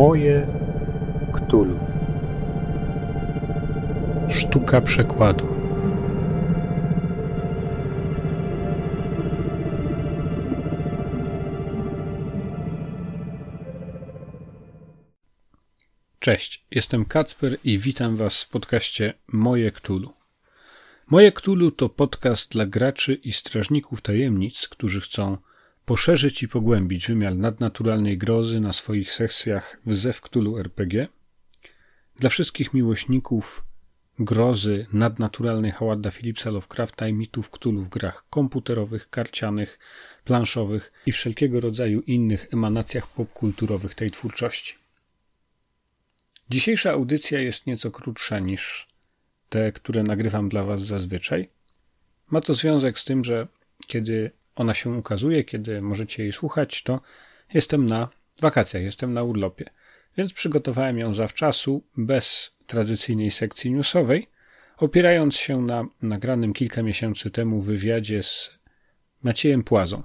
Moje Ktulu. Sztuka przekładu. Cześć, jestem Kacper i witam Was w podcaście Moje Ktulu. Moje Ktulu to podcast dla graczy i strażników tajemnic, którzy chcą poszerzyć i pogłębić wymiar nadnaturalnej grozy na swoich sesjach w Zew Cthulhu RPG. Dla wszystkich miłośników grozy nadnaturalnej Howarda Phillipsa Lovecrafta i mitów Cthulhu w grach komputerowych, karcianych, planszowych i wszelkiego rodzaju innych emanacjach popkulturowych tej twórczości. Dzisiejsza audycja jest nieco krótsza niż te, które nagrywam dla Was zazwyczaj. Ma to związek z tym, że kiedy ona się ukazuje, kiedy możecie jej słuchać, to jestem na wakacjach, jestem na urlopie. Więc przygotowałem ją zawczasu, bez tradycyjnej sekcji newsowej, opierając się na nagranym kilka miesięcy temu wywiadzie z Maciejem Płazą,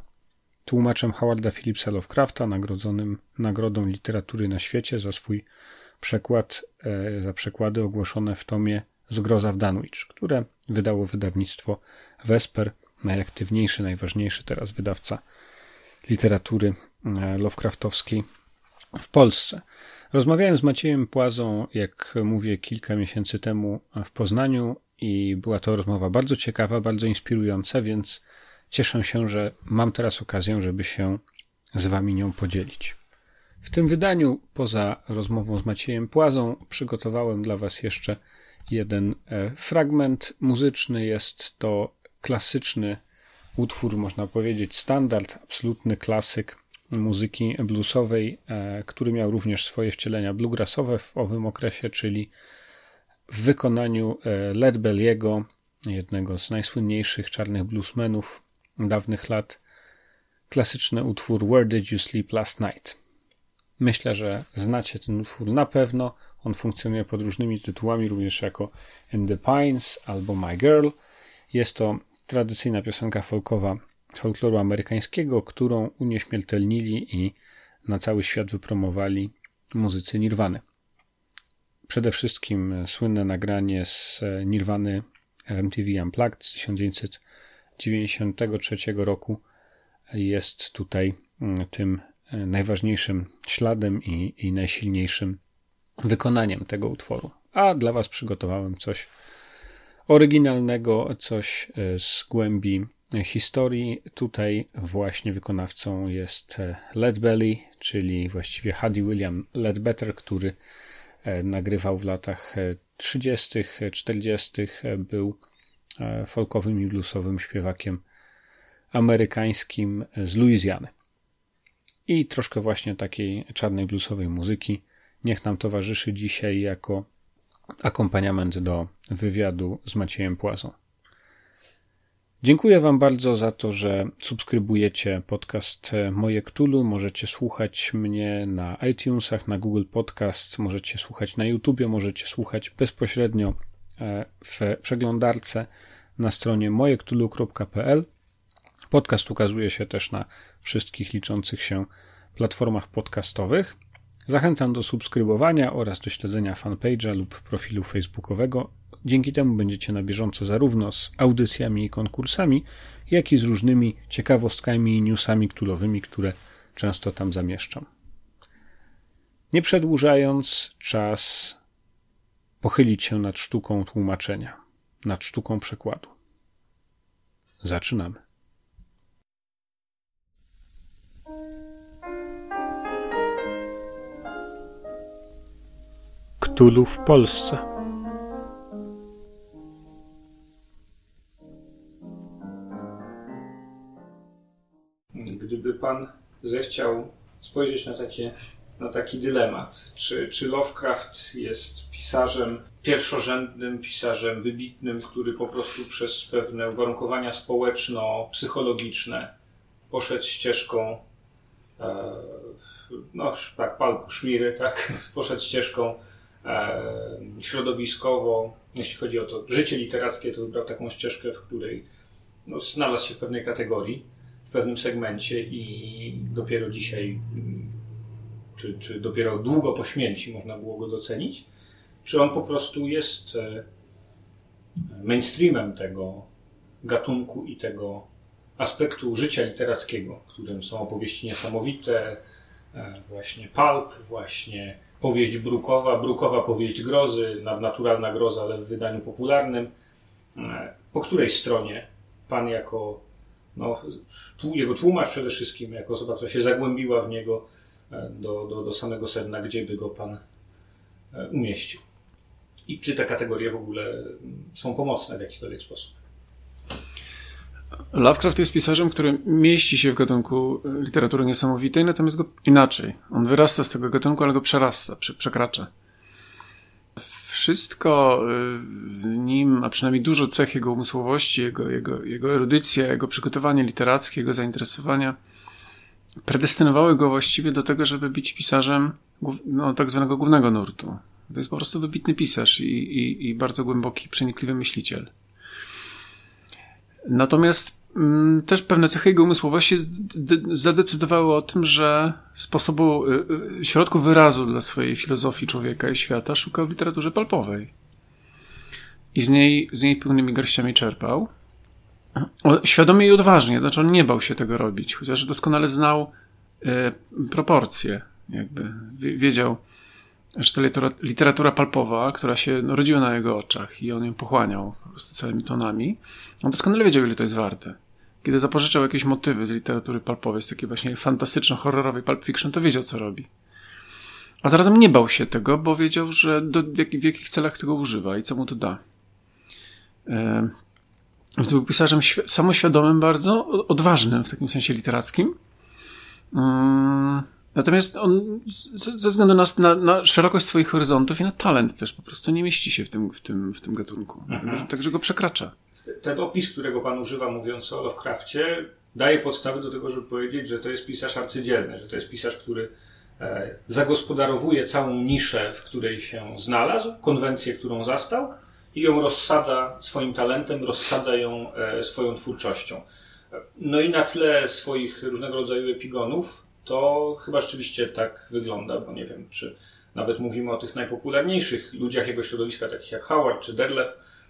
tłumaczem Howarda Phillipsa Lovecrafta, nagrodzonym Nagrodą Literatury na świecie za swój przekład, e, za przekłady ogłoszone w tomie Zgroza w Danwich, które wydało wydawnictwo Vesper najaktywniejszy, najważniejszy teraz wydawca literatury e, Lovecraftowskiej w Polsce. Rozmawiałem z Maciejem Płazą, jak mówię, kilka miesięcy temu w Poznaniu i była to rozmowa bardzo ciekawa, bardzo inspirująca, więc cieszę się, że mam teraz okazję, żeby się z Wami nią podzielić. W tym wydaniu, poza rozmową z Maciejem Płazą, przygotowałem dla Was jeszcze jeden e, fragment muzyczny. Jest to klasyczny utwór, można powiedzieć, standard, absolutny klasyk muzyki bluesowej, e, który miał również swoje wcielenia bluegrassowe w owym okresie, czyli w wykonaniu e, Led Belliego, jednego z najsłynniejszych czarnych bluesmenów dawnych lat, klasyczny utwór Where Did You Sleep Last Night? Myślę, że znacie ten utwór na pewno. On funkcjonuje pod różnymi tytułami, również jako In the Pines albo My Girl. Jest to tradycyjna piosenka folkowa folkloru amerykańskiego, którą unieśmiertelnili i na cały świat wypromowali muzycy Nirwany. Przede wszystkim słynne nagranie z Nirwany MTV Unplugged z 1993 roku jest tutaj mm, tym najważniejszym śladem i, i najsilniejszym wykonaniem tego utworu. A dla Was przygotowałem coś oryginalnego, coś e, z głębi historii. Tutaj właśnie wykonawcą jest e, Led Belly, czyli właściwie Huddy William Ledbetter, który e, nagrywał w latach 30., 40., był folkowym i bluesowym śpiewakiem amerykańskim z Luizjany. I troszkę właśnie takiej czarnej bluesowej muzyki niech nam towarzyszy dzisiaj jako akompaniament do wywiadu z Maciejem Płazą. Dziękuję Wam bardzo za to, że subskrybujecie podcast Moje Ktulu. Możecie słuchać mnie na iTunesach, na Google Podcasts, możecie słuchać na YouTubie, możecie słuchać bezpośrednio e, w przeglądarce na stronie mojektulu.pl. Podcast ukazuje się też na wszystkich liczących się platformach podcastowych. Zachęcam do subskrybowania oraz do śledzenia fanpage'a lub profilu facebookowego. Dzięki temu będziecie na bieżąco zarówno z audycjami i konkursami, jak i z różnymi ciekawostkami i newsami ktulowymi, które często tam zamieszczam. Nie przedłużając, czas pochylić się nad sztuką tłumaczenia, nad sztuką przekładu. Zaczynamy. Cthulhu w Polsce. Gdyby pan zechciał spojrzeć na, takie, na taki dylemat, czy, czy Lovecraft jest pisarzem pierwszorzędnym, pisarzem wybitnym, który po prostu przez pewne uwarunkowania społeczno-psychologiczne poszedł ścieżką e, no tak, palpu, szmiry, tak, poszedł ścieżką środowiskowo, jeśli chodzi o to życie literackie, to wybrał taką ścieżkę, w której no, znalazł się w pewnej kategorii, w pewnym segmencie i dopiero dzisiaj mm, czy, czy dopiero długo po śmierci można było go docenić, czy on po prostu jest e, mainstreamem tego gatunku i tego aspektu życia literackiego, którym są opowieści niesamowite, e, właśnie pulp, właśnie powieść brukowa, brukowa powieść grozy, nadnaturalna groza, ale w wydaniu popularnym. E, po której stronie pan jako no, jego tłumacz przede wszystkim, jako osoba, która się zagłębiła w niego e, do, do, do samego sedna, gdzie by go pan umieścił? I czy te kategorie w ogóle są pomocne w jakikolwiek sposób? Lovecraft jest pisarzem, który mieści się w gatunku literatury niesamowitej, natomiast go inaczej. On wyrasta z tego gatunku, ale go przerasta, przekracza. Wszystko y, w nim, a przynajmniej dużo cech jego umysłowości, jego, jego, jego erudycja, jego przygotowanie literackie, jego zainteresowania predestynowały go właściwie do tego, żeby być pisarzem no, tak zwanego głównego nurtu. To jest po prostu wybitny pisarz i, i, i bardzo głęboki, przenikliwy myśliciel. Natomiast mm, też pewne cechy jego umysłowości zadecydowały o tym, że sposobu, y, y, środku wyrazu dla swojej filozofii człowieka i świata szukał w literaturze palpowej. I z niej, z niej pełnymi garściami czerpał. Świadomie i odważnie, znaczy on nie bał się tego robić, chociaż doskonale znał y, proporcje, jakby wiedział, że ta literatura, literatura palpowa, która się rodziła na jego oczach i on ją pochłaniał po prostu całymi tonami, on doskonale wiedział, ile to jest warte. Kiedy zapożyczał jakieś motywy z literatury palpowej, z takiej właśnie fantastyczno-horrorowej pulp fiction, to wiedział, co robi. A zarazem nie bał się tego, bo wiedział, że do, w, jak, w jakich celach tego używa i co mu to da. E, to był pisarzem samoświadomym bardzo, odważnym w takim sensie literackim. Mm, Natomiast on ze względu na, na, na, szerokość swoich horyzontów i na talent też po prostu nie mieści się w tym, w tym, w tym gatunku. Mhm. Także go przekracza. Ten opis, którego pan używa mówiąc o Lovecraftie, daje podstawy do tego, żeby powiedzieć, że to jest pisarz arcydzielny, że to jest pisarz, który e, zagospodarowuje całą niszę, w której się znalazł, konwencję, którą zastał i ją rozsadza swoim talentem, rozsadza ją e, swoją twórczością. No i na tle swoich różnego rodzaju epigonów to chyba rzeczywiście tak wygląda, bo nie wiem, czy nawet mówimy o tych najpopularniejszych ludziach jego środowiska, takich jak Howard czy Derlew,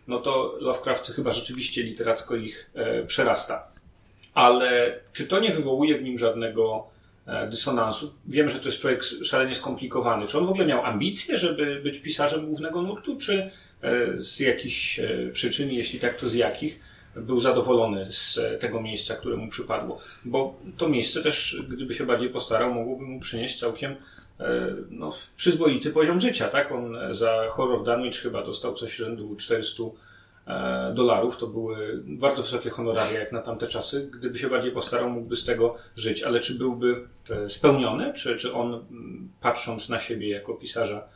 no to Lovecraft chyba rzeczywiście literacko ich e, przerasta. Ale czy to nie wywołuje w nim żadnego e, dysonansu? Wiem, że to jest człowiek szalenie skomplikowany. Czy on w ogóle miał ambicje, żeby być pisarzem głównego nurtu, czy e, z jakichś e, przyczyn, jeśli tak, to z jakich, był zadowolony z tego miejsca, które mu przypadło. Bo to miejsce też, gdyby się bardziej postarał, mogłoby mu przynieść całkiem e, no, przyzwoity poziom życia. Tak? On za Horror Dunwich chyba dostał coś rzędu 400 e, dolarów. To były bardzo wysokie honoraria jak na tamte czasy. Gdyby się bardziej postarał, mógłby z tego żyć. Ale czy byłby e, spełniony? Czy, czy on, patrząc na siebie jako pisarza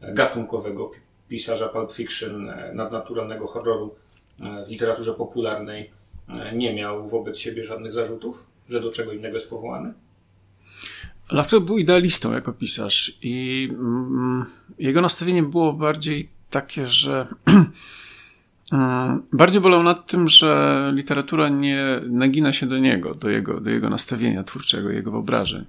gatunkowego, pisarza pulp fiction, nadnaturalnego horroru, E, w literaturze popularnej e, nie miał wobec siebie żadnych zarzutów, że do czego innego jest powołany? Lovecraft był idealistą jako pisarz i mm, jego nastawienie było bardziej takie, że mm, bardziej bolał nad tym, że literatura nie nagina się do niego, do jego, do jego nastawienia twórczego, jego wyobrażeń.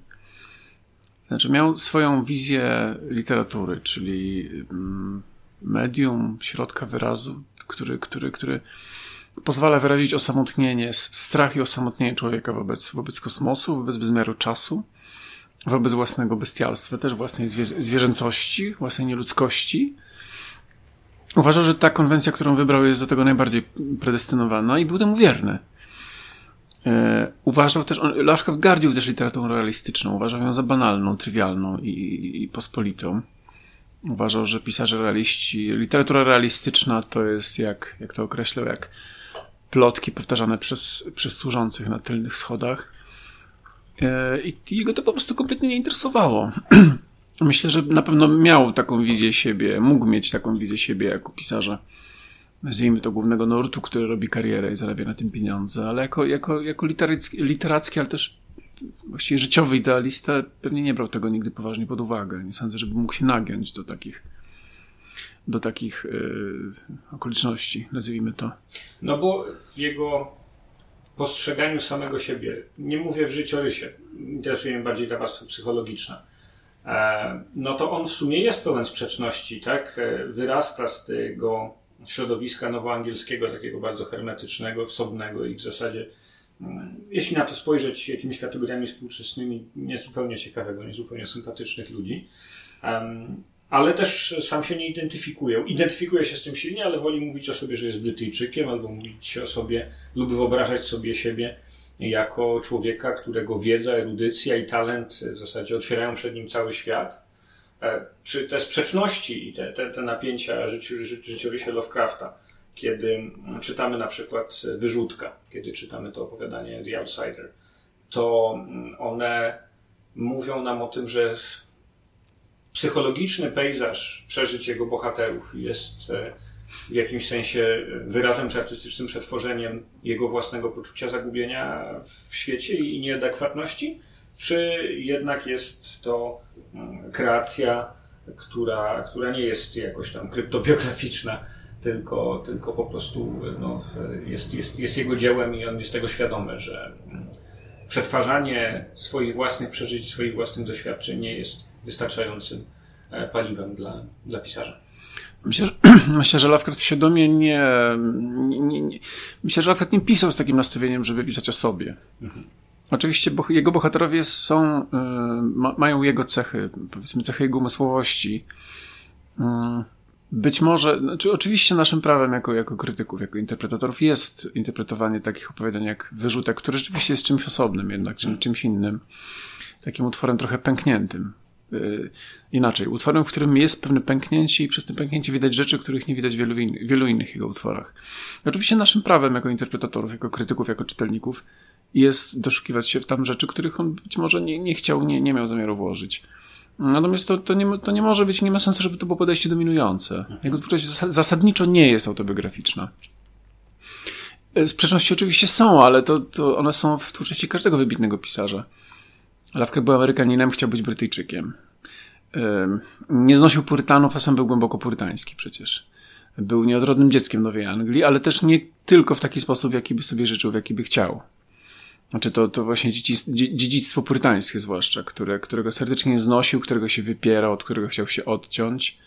Znaczy miał swoją wizję literatury, czyli mm, medium, środka wyrazu, który, który, który pozwala wyrazić osamotnienie, strach i osamotnienie człowieka wobec, wobec kosmosu, wobec bezmiaru czasu, wobec własnego bestialstwa, też własnej zwierzęcości, własnej nieludzkości. Uważał, że ta konwencja, którą wybrał, jest do tego najbardziej predestynowana i był temu wierny. E, uważał też, on, Lovecraft gardził też literaturą realistyczną, uważał ją za banalną, trywialną i, i pospolitą. Uważał, że pisarze realiści, literatura realistyczna to jest, jak, jak to określał, jak plotki powtarzane przez, przez służących na tylnych schodach. E, I jego to po prostu kompletnie nie interesowało. Myślę, że na pewno miał taką wizję siebie, mógł mieć taką wizję siebie jako pisarza, nazwijmy to głównego nurtu, który robi karierę i zarabia na tym pieniądze, ale jako, jako, jako literacki, literacki ale też właściwie życiowy idealista pewnie nie brał tego nigdy poważnie pod uwagę. Nie sądzę, żeby mógł się nagiąć do takich do takich yy, okoliczności, nazwijmy to. No bo w jego postrzeganiu samego siebie, nie mówię w życiorysie, interesuje mnie bardziej ta warstwa psychologiczna. no to on w sumie jest pełen sprzeczności, tak? Wyrasta z tego środowiska nowoangielskiego, takiego bardzo hermetycznego, wsobnego i w zasadzie, jeśli na to spojrzeć jakimiś kategoriami współczesnymi, niezupełnie ciekawego, niezupełnie sympatycznych ludzi. ale też sam się nie identyfikuje. Identyfikuje się z tym silnie, ale woli mówić o sobie, że jest Brytyjczykiem, albo mówić o sobie, lub wyobrażać sobie siebie jako człowieka, którego wiedza, erudycja i talent w zasadzie otwierają przed nim cały świat E, czy te sprzeczności i te, te, te napięcia życi, życi, życiorysie Lovecrafta, kiedy czytamy na przykład Wyrzutka, kiedy czytamy to opowiadanie The Outsider, to one mówią nam o tym, że psychologiczny pejzaż przeżyć jego bohaterów jest e, w jakimś sensie wyrazem czy artystycznym przetworzeniem jego własnego poczucia zagubienia w świecie i nieadekwatności, czy jednak jest to mm, kreacja, która, która nie jest jakoś tam kryptobiograficzna, tylko, tylko po prostu no, jest, jest, jest jego dziełem i on jest tego świadomy, że mm, przetwarzanie swoich własnych przeżyć, swoich własnych doświadczeń nie jest wystarczającym e, paliwem dla, dla pisarza. Myślę, że, myślę, że Lovecraft świadomie nie, nie, nie, Myślę, że Lovecraft nie pisał z takim nastawieniem, żeby pisać o sobie. Mhm. Oczywiście jego bohaterowie są, y, mają jego cechy, powiedzmy cechy jego umysłowości. Y, być może, znaczy oczywiście naszym prawem jako, jako krytyków, jako interpretatorów jest interpretowanie takich opowiadań jak Wyrzutek, który rzeczywiście jest czymś osobnym jednak, czym, czymś innym. Takim utworem trochę pękniętym. Y, inaczej, utworem, w którym jest pewne pęknięcie i przez to pęknięcie widać rzeczy, których nie widać w wielu, in, wielu innych jego utworach. Oczywiście naszym prawem jako interpretatorów, jako krytyków, jako czytelników jest doszukiwać się w tam rzeczy, których on być może nie, nie chciał, nie, nie miał zamiaru włożyć. Natomiast to, to, nie, to nie może być, nie ma sensu, żeby to było podejście dominujące. Jego twórczość zasadniczo nie jest autobiograficzna. E, sprzeczności oczywiście są, ale to, to one są w twórczości każdego wybitnego pisarza. Lovecraft był Amerykaninem, chciał być Brytyjczykiem. Nie znosił purytanów, a sam był głęboko purytański przecież. Był nieodrodnym dzieckiem Nowej Anglii, ale też nie tylko w taki sposób, jaki by sobie życzył, w jaki by chciał. Znaczy to, to właśnie dziedzictwo purytańskie zwłaszcza, które, którego serdecznie nie znosił, którego się wypierał, od którego chciał się odciąć,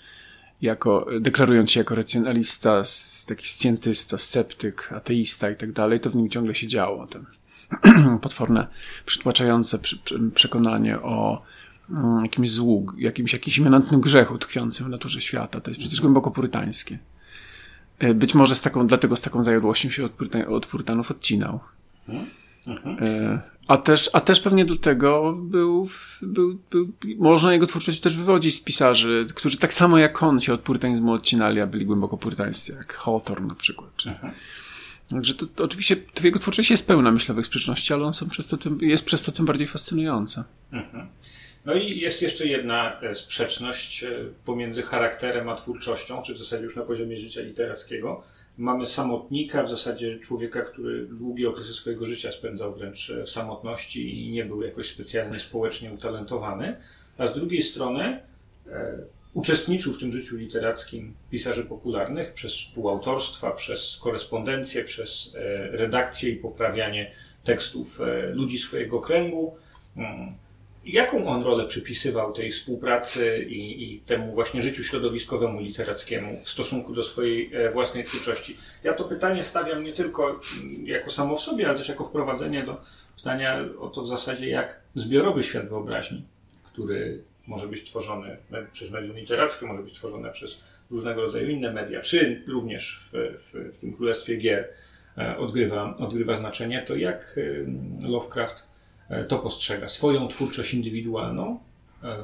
jako, deklarując się jako racjonalista, taki scjentysta, sceptyk, ateista i tak dalej, to w nim ciągle się działo. Ten potworne, przytłaczające przekonanie o mm, jakimś złu, jakimś, jakimś immanentnym grzechu tkwiącym w naturze świata. To jest przecież głęboko purytańskie. E, być może z taką, dlatego z taką zajadłością się od, purytan, od purytanów odcinał. Mhm. A też, a też pewnie dlatego był, był, był, można jego twórczość też wywodzić z pisarzy, którzy tak samo jak on się od purytanizmu odcinali, a byli głęboko purytańscy, jak Hawthorne na przykład. Czy... Mhm. Także to, to, oczywiście to jego twórczość jest pełna myślowych sprzeczności, ale on są przez to tym, jest przez to tym bardziej fascynująca. Mhm. No i jest jeszcze jedna e, sprzeczność e, pomiędzy charakterem a twórczością, czy w zasadzie już na poziomie życia literackiego mamy samotnika, w zasadzie człowieka, który długie okresy swojego życia spędzał wręcz w samotności i nie był jakoś specjalnie społecznie utalentowany, a z drugiej strony e, uczestniczył w tym życiu literackim pisarzy popularnych przez współautorstwa, przez korespondencję, przez e, redakcję i poprawianie tekstów e, ludzi swojego kręgu. Mm, Jaką on rolę przypisywał tej współpracy i, i, temu właśnie życiu środowiskowemu literackiemu w stosunku do swojej e, własnej twórczości? Ja to pytanie stawiam nie tylko mm, jako samo w sobie, ale też jako wprowadzenie do pytania o to w zasadzie, jak zbiorowy świat wyobraźni, który może być tworzony przez medium literackie, może być tworzony przez różnego rodzaju inne media, czy również w, w, w tym królestwie gier e, odgrywa, odgrywa znaczenie, to jak Lovecraft to postrzega, swoją twórczość indywidualną e,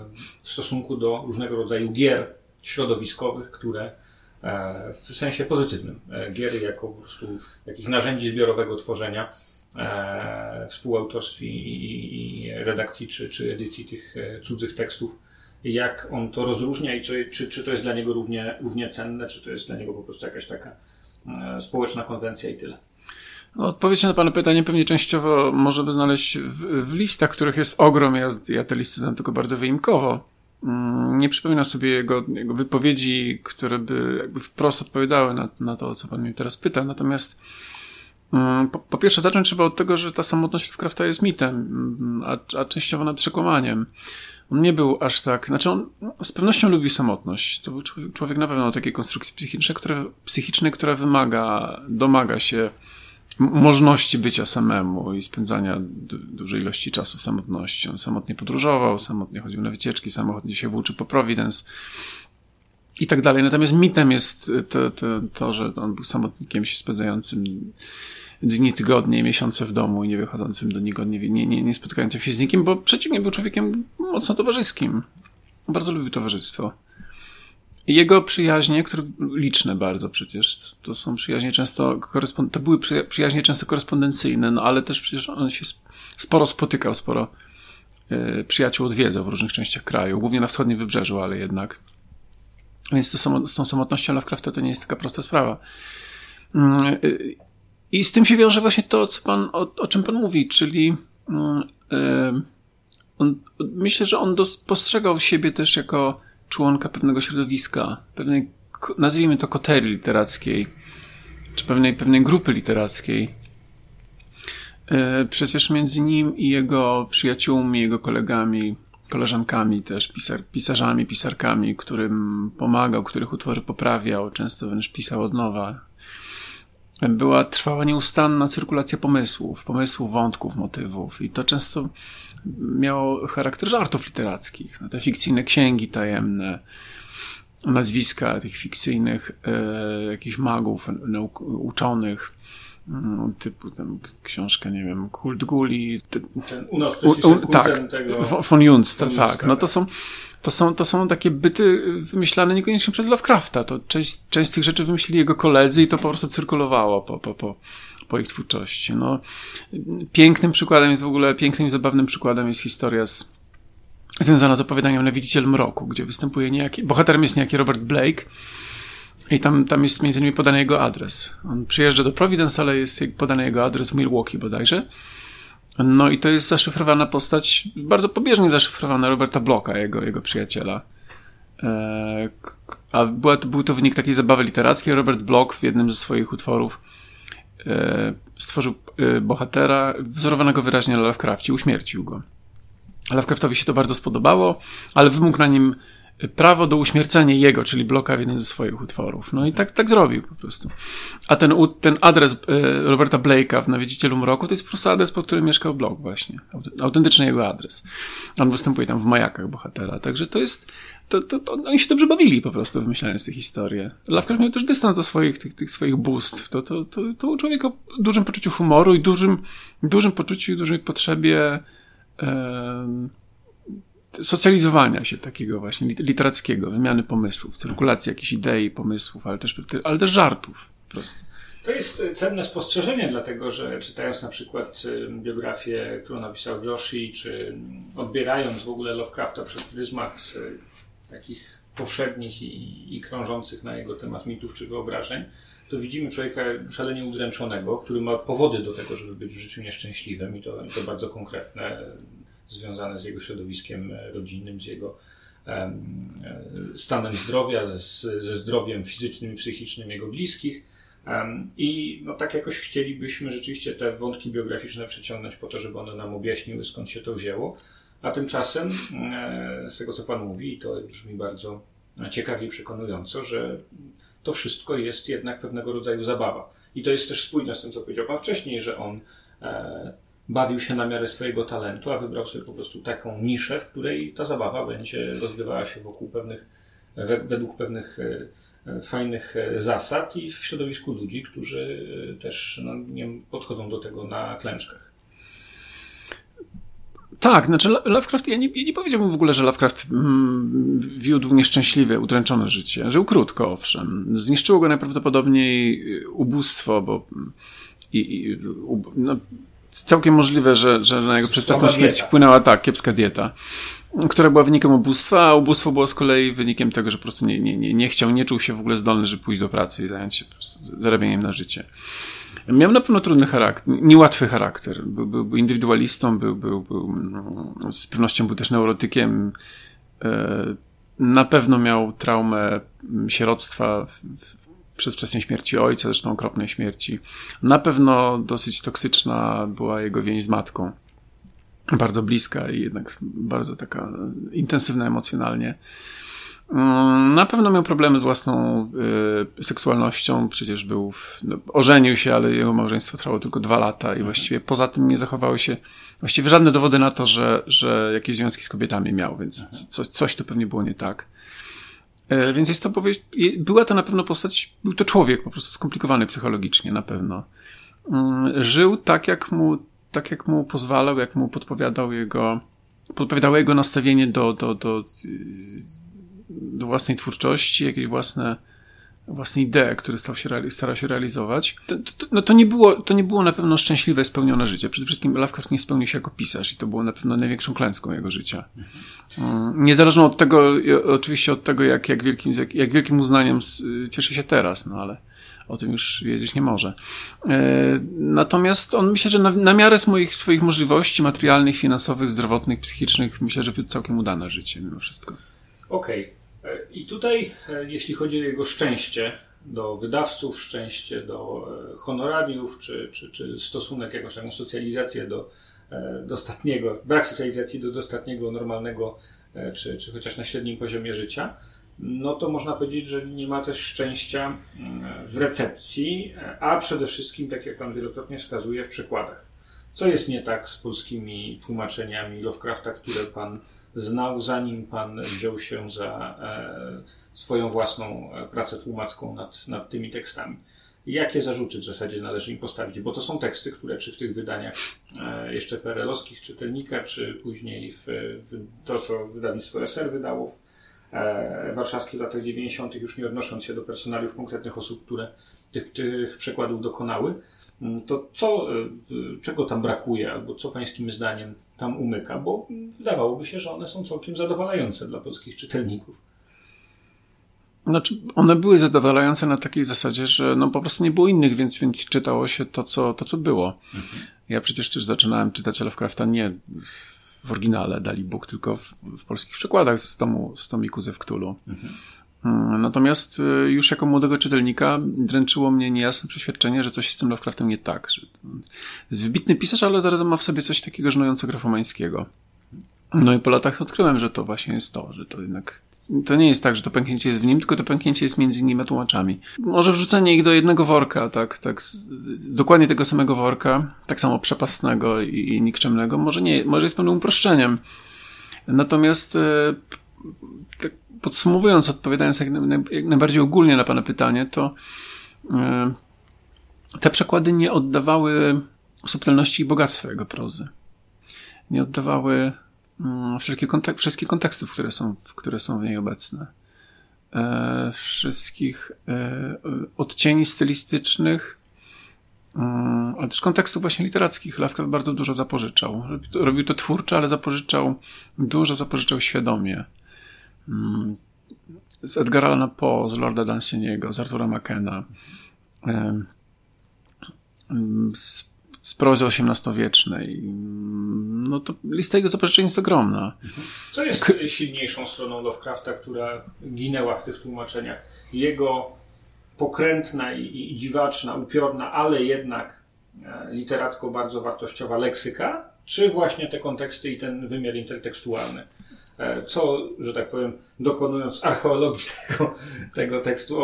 w stosunku do różnego rodzaju gier środowiskowych, które e, w sensie pozytywnym, gier jako po prostu jakichś narzędzi zbiorowego tworzenia, współautorstwie i redakcji czy, czy edycji tych cudzych tekstów, jak on to rozróżnia i czy, czy to jest dla niego równie, równie cenne, czy to jest dla niego po prostu jakaś taka społeczna konwencja i tyle. No, odpowiedź na Pana pytanie pewnie częściowo możemy znaleźć w, w listach, których jest ogrom. Ja, ja te listy znam tylko bardzo wyimkowo. Mm, nie przypominam sobie jego, jego wypowiedzi, które by jakby wprost odpowiadały na, na to, o co Pan mnie teraz pyta. Natomiast mm, po, po, pierwsze zacząć trzeba od tego, że ta samotność Lovecrafta jest mitem, mm, a, a częściowo nad przekłamaniem. On nie był aż tak, znaczy on z pewnością lubi samotność. To był człowiek, człowiek na pewno takiej konstrukcji psychicznej, która, psychicznej, która wymaga, domaga się możliwości bycia samemu i spędzania du dużej ilości czasu w samotności. On samotnie podróżował, samotnie chodził na wycieczki, samotnie się włóczy po Providence i tak dalej. Natomiast mitem jest to, to, to że on był samotnikiem się spędzającym dni, tygodnie, miesiące w domu i nie wychodzącym do niego, nie, nie, nie, nie spotykającym się z nikim, bo przeciwnie był człowiekiem mocno towarzyskim. Bardzo lubił towarzystwo. Jego przyjaźnie, które liczne bardzo przecież, to są przyjaźnie często, to były przyjaźnie często korespondencyjne, no ale też przecież on się sporo spotykał, sporo y, przyjaciół odwiedzał w różnych częściach kraju, głównie na wschodnim wybrzeżu, ale jednak. Więc to samo, z tą samotnością Lovecrafta to nie jest taka prosta sprawa. Y, i z tym się wiąże właśnie to, co pan, o, o czym pan mówi, czyli yy, on, myślę, że on dos, postrzegał siebie też jako członka pewnego środowiska, pewnej, nazwijmy to kotery literackiej, czy pewnej, pewnej grupy literackiej. Yy, przecież między nim i jego przyjaciółmi, jego kolegami, koleżankami też, pisar, pisarzami, pisarkami, którym pomagał, których utwory poprawiał, często wręcz pisał od nowa była trwała nieustanna cyrkulacja pomysłów, pomysłów, wątków, motywów i to często miało charakter żartów literackich. No, te fikcyjne księgi tajemne, nazwiska tych fikcyjnych e, jakichś magów, nauk, uczonych, no, typu tam książka, nie wiem, Kult Guli. Ten, u nas u, u, tak, tego... von Junsta, tak. No to są, to są, to są takie byty wymyślane niekoniecznie przez Lovecrafta. To część, część z tych rzeczy wymyślili jego koledzy i to po prostu cyrkulowało po, po, po, po ich twórczości. No, pięknym przykładem jest w ogóle, pięknym i zabawnym przykładem jest historia z, związana z opowiadaniem na Widziciel Mroku, gdzie występuje niejaki, bohaterem jest niejaki Robert Blake i tam, tam jest między innymi podany jego adres. On przyjeżdża do Providence, ale jest podany jego adres w Milwaukee bodajże. No i to jest zaszyfrowana postać, bardzo pobieżnie zaszyfrowana Roberta Blocka, jego, jego przyjaciela. E, a była, był to wynik takiej zabawy literackiej. Robert Block w jednym ze swoich utworów e, stworzył e, bohatera wzorowanego wyraźnie na Lovecraftie, uśmiercił go. Lovecraftowi się to bardzo spodobało, ale wymógł na nim prawo do uśmiercenia jego, czyli bloka w jednym ze swoich utworów. No i tak, tak zrobił po prostu. A ten, ten adres e, Roberta Blake'a w Nawiedzicielu Mroku to jest po prostu adres, pod którym mieszkał blok właśnie. Autentyczny jego adres. On występuje tam w majakach bohatera. Także to jest, to, to, to oni się dobrze bawili po prostu wymyślając tę historię. Lovecraft miał też dystans do swoich, tych, tych swoich bóstw. To, to, to, to u człowieka dużym poczuciu humoru i dużym, dużym poczuciu i dużej potrzebie socjalizowania się takiego właśnie literackiego, wymiany pomysłów, cyrkulacji jakichś idei, pomysłów, ale też, ale też żartów po prostu. To jest cenne spostrzeżenie, dlatego że czytając na przykład y, biografię, którą napisał Joshi, czy odbierając w ogóle Lovecrafta przez pryzmat y, takich powszednich i, i krążących na jego temat mitów czy wyobrażeń, to widzimy człowieka szalenie udręczonego, który ma powody do tego, żeby być w życiu nieszczęśliwym i to, i to bardzo konkretne, związane z jego środowiskiem e, rodzinnym, z jego e, stanem zdrowia, ze, zdrowiem fizycznym i psychicznym jego bliskich. I no, tak jakoś chcielibyśmy rzeczywiście te wątki biograficzne przeciągnąć po to, żeby one nam objaśniły, skąd się to wzięło. A tymczasem, e, z tego co Pan mówi, to brzmi bardzo ciekawie i przekonująco, że to wszystko jest jednak pewnego rodzaju zabawa. I to jest też spójne z tym, co powiedział Pan wcześniej, że on bawił się na miarę swojego talentu, a wybrał sobie po prostu taką niszę, w której ta zabawa będzie rozgrywała się wokół pewnych, według pewnych e, e, fajnych e, zasad i w środowisku ludzi, którzy też no, nie podchodzą do tego na klęczkach. Tak, znaczy Lovecraft, ja nie, ja nie powiedziałbym w ogóle, że Lovecraft mm, wiódł nieszczęśliwe, udręczone życie. Żył krótko, owszem. Zniszczyło go najprawdopodobniej ubóstwo, bo i, i, no, całkiem możliwe, że, że na jego przedwczesną śmierć wpłynęła tak, kiepska dieta, która była wynikiem ubóstwa, a ubóstwo było z kolei wynikiem tego, że po prostu nie, nie, nie, nie chciał, nie czuł się w ogóle zdolny, żeby pójść do pracy i zająć się zarabianiem na życie. Miał na pewno trudny charakter, niełatwy charakter. Był, był, był indywidualistą, był, był, był, mm, z pewnością był też neurotykiem. E, na pewno miał traumę sieroctwa przedwczesnej śmierci ojca, zresztą okropnej śmierci. Na pewno dosyć toksyczna była jego więź z matką. bardzo bliska i jednak bardzo taka intensywna emocjonalnie. Mm, na pewno miał problemy z własną y, seksualnością, przecież był, w, no, ożenił się, ale jego małżeństwo trwało tylko dwa lata i mhm. właściwie poza tym nie zachowały się właściwie żadne dowody na to, że, że jakieś związki z kobietami miał, więc mhm. coś, coś tu pewnie było nie tak. Y, więc jest to powieść, była to na pewno postać, był to człowiek po prostu skomplikowany psychologicznie na pewno. Y, żył tak, jak mu, tak jak mu pozwalał, jak mu podpowiadał jego, podpowiadało jego nastawienie do, do, do, do własnej twórczości, jakieś własne, własne idee, które stał się, starał się realizować. To, to, no to, nie było, to nie było na pewno szczęśliwe, spełnione życie. Przede wszystkim Lovecraft nie spełnił się jako pisarz i to było na pewno największą klęską jego życia. Mhm. Niezależnie od tego, oczywiście od tego, jak, jak, wielkim, jak, jak wielkim uznaniem cieszy się teraz, no ale o tym już wiedzieć nie może. E, natomiast on myślę, że na, na miarę moich, swoich możliwości materialnych, finansowych, zdrowotnych, psychicznych, myślę, że całkiem udane życie mimo wszystko. Okej. Okay. E, I tutaj, e, jeśli chodzi o jego szczęście do wydawców, szczęście do e, honorariów, czy, czy, czy stosunek, jakąś taką socjalizację do dostatniego, brak socjalizacji do dostatniego, normalnego, czy, czy chociaż na średnim poziomie życia, no to można powiedzieć, że nie ma też szczęścia w recepcji, a przede wszystkim, tak jak Pan wielokrotnie wskazuje, w przekładach. Co jest nie tak z polskimi tłumaczeniami Lovecrafta, które Pan znał, zanim Pan wziął się za e, swoją własną e, pracę tłumacką nad, nad tymi tekstami. Jakie zarzuty w zasadzie należy im postawić? Bo to są teksty, które czy w tych wydaniach e, jeszcze PRL-owskich czytelnika, czy później w, w to, co wydawnictwo SR wydało w warszawskich latach 90., już nie odnosząc się do personaliów konkretnych osób, które tych, tych przekładów dokonały, to co, czego tam brakuje, albo co Pańskim zdaniem tam umyka, bo wydawałoby się, że one są całkiem zadowalające dla polskich czytelników. Znaczy, one były zadowalające na takiej zasadzie, że no po prostu nie było innych, więc, więc czytało się to, co, to, co było. Mhm. Ja przecież też zaczynałem czytać Lovecrafta nie w oryginale Dali Bóg, tylko w, w polskich przykładach z, tomu, z tomiku ze Wktulu. Mhm. Mm, natomiast y, już jako młodego czytelnika dręczyło mnie niejasne przeświadczenie, że coś jest z tym Lovecraftem nie tak. Że jest wybitny pisarz, ale zarazem ma w sobie coś takiego żenująco grafomańskiego. No i po latach odkryłem, że to właśnie jest to, że to jednak to nie jest tak, że to pęknięcie jest w nim, tylko to pęknięcie jest między innymi tłumaczami. Może wrzucenie ich do jednego worka, tak, tak, dokładnie tego samego worka, tak samo przepastnego i, i nikczemnego, może nie, może jest pewnym uproszczeniem. Natomiast e, tak podsumowując, odpowiadając jak, jak najbardziej ogólnie na Pana pytanie, to e, te przekłady nie oddawały subtelności i bogactwa jego prozy. Nie oddawały mm, wszelkie kontek wszystkich kontekstów, które są, które są w niej obecne. E, wszystkich e, odcieni stylistycznych, mm, ale też kontekstów właśnie literackich. Lovecraft bardzo dużo zapożyczał. Robił to twórczo, ale zapożyczał, dużo zapożyczał świadomie. Mm, z Edgara Allana Poe, z Lorda Danciniego, z Artura McKenna, z, z prozy XVIII-wiecznej. No to lista jego zapożyczeń jest ogromna. Co jest K silniejszą stroną Lovecrafta, która ginęła w tych tłumaczeniach? Jego pokrętna i, i dziwaczna, upiorna, ale jednak e, literacko bardzo wartościowa leksyka, czy właśnie te konteksty i ten wymiar intertekstualny? E, co, że tak powiem, dokonując archeologii tego, tego tekstu,